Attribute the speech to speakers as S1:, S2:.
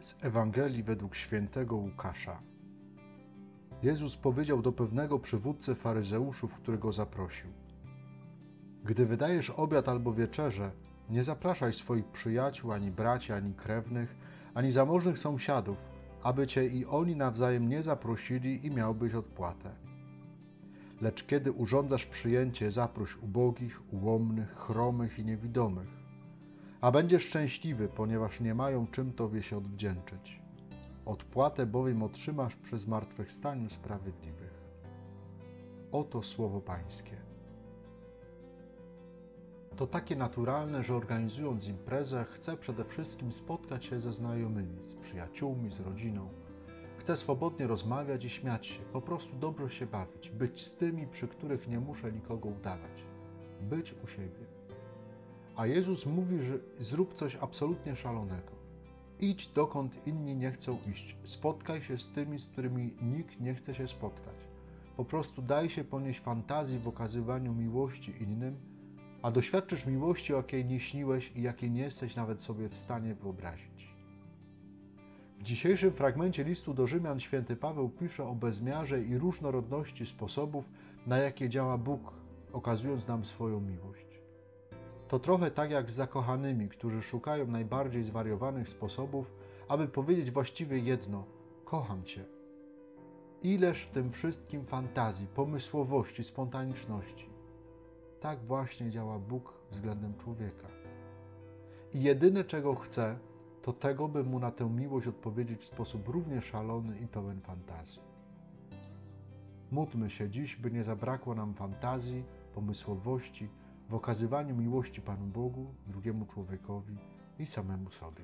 S1: Z Ewangelii według świętego Łukasza. Jezus powiedział do pewnego przywódcy faryzeuszów, który go zaprosił: Gdy wydajesz obiad albo wieczerzę, nie zapraszaj swoich przyjaciół, ani braci, ani krewnych, ani zamożnych sąsiadów, aby cię i oni nawzajem nie zaprosili i miałbyś odpłatę. Lecz kiedy urządzasz przyjęcie, zaproś ubogich, ułomnych, chromych i niewidomych, a będziesz szczęśliwy, ponieważ nie mają czym Tobie się odwdzięczyć. Odpłatę bowiem otrzymasz przy zmartwychwstaniu sprawiedliwych. Oto słowo Pańskie. To takie naturalne, że organizując imprezę, chcę przede wszystkim spotkać się ze znajomymi, z przyjaciółmi, z rodziną. Chcę swobodnie rozmawiać i śmiać się, po prostu dobrze się bawić, być z tymi, przy których nie muszę nikogo udawać, być u siebie. A Jezus mówi, że zrób coś absolutnie szalonego. Idź dokąd inni nie chcą iść. Spotkaj się z tymi, z którymi nikt nie chce się spotkać. Po prostu daj się ponieść fantazji w okazywaniu miłości innym, a doświadczysz miłości, o jakiej nie śniłeś i jakiej nie jesteś nawet sobie w stanie wyobrazić. W dzisiejszym fragmencie listu do Rzymian święty Paweł pisze o bezmiarze i różnorodności sposobów, na jakie działa Bóg, okazując nam swoją miłość. To trochę tak jak z zakochanymi, którzy szukają najbardziej zwariowanych sposobów, aby powiedzieć właściwie jedno: Kocham Cię. Ileż w tym wszystkim fantazji, pomysłowości, spontaniczności. Tak właśnie działa Bóg względem człowieka. I jedyne, czego chce, to tego, by mu na tę miłość odpowiedzieć w sposób równie szalony i pełen fantazji. Módlmy się dziś, by nie zabrakło nam fantazji, pomysłowości w okazywaniu miłości Panu Bogu, drugiemu człowiekowi i samemu sobie.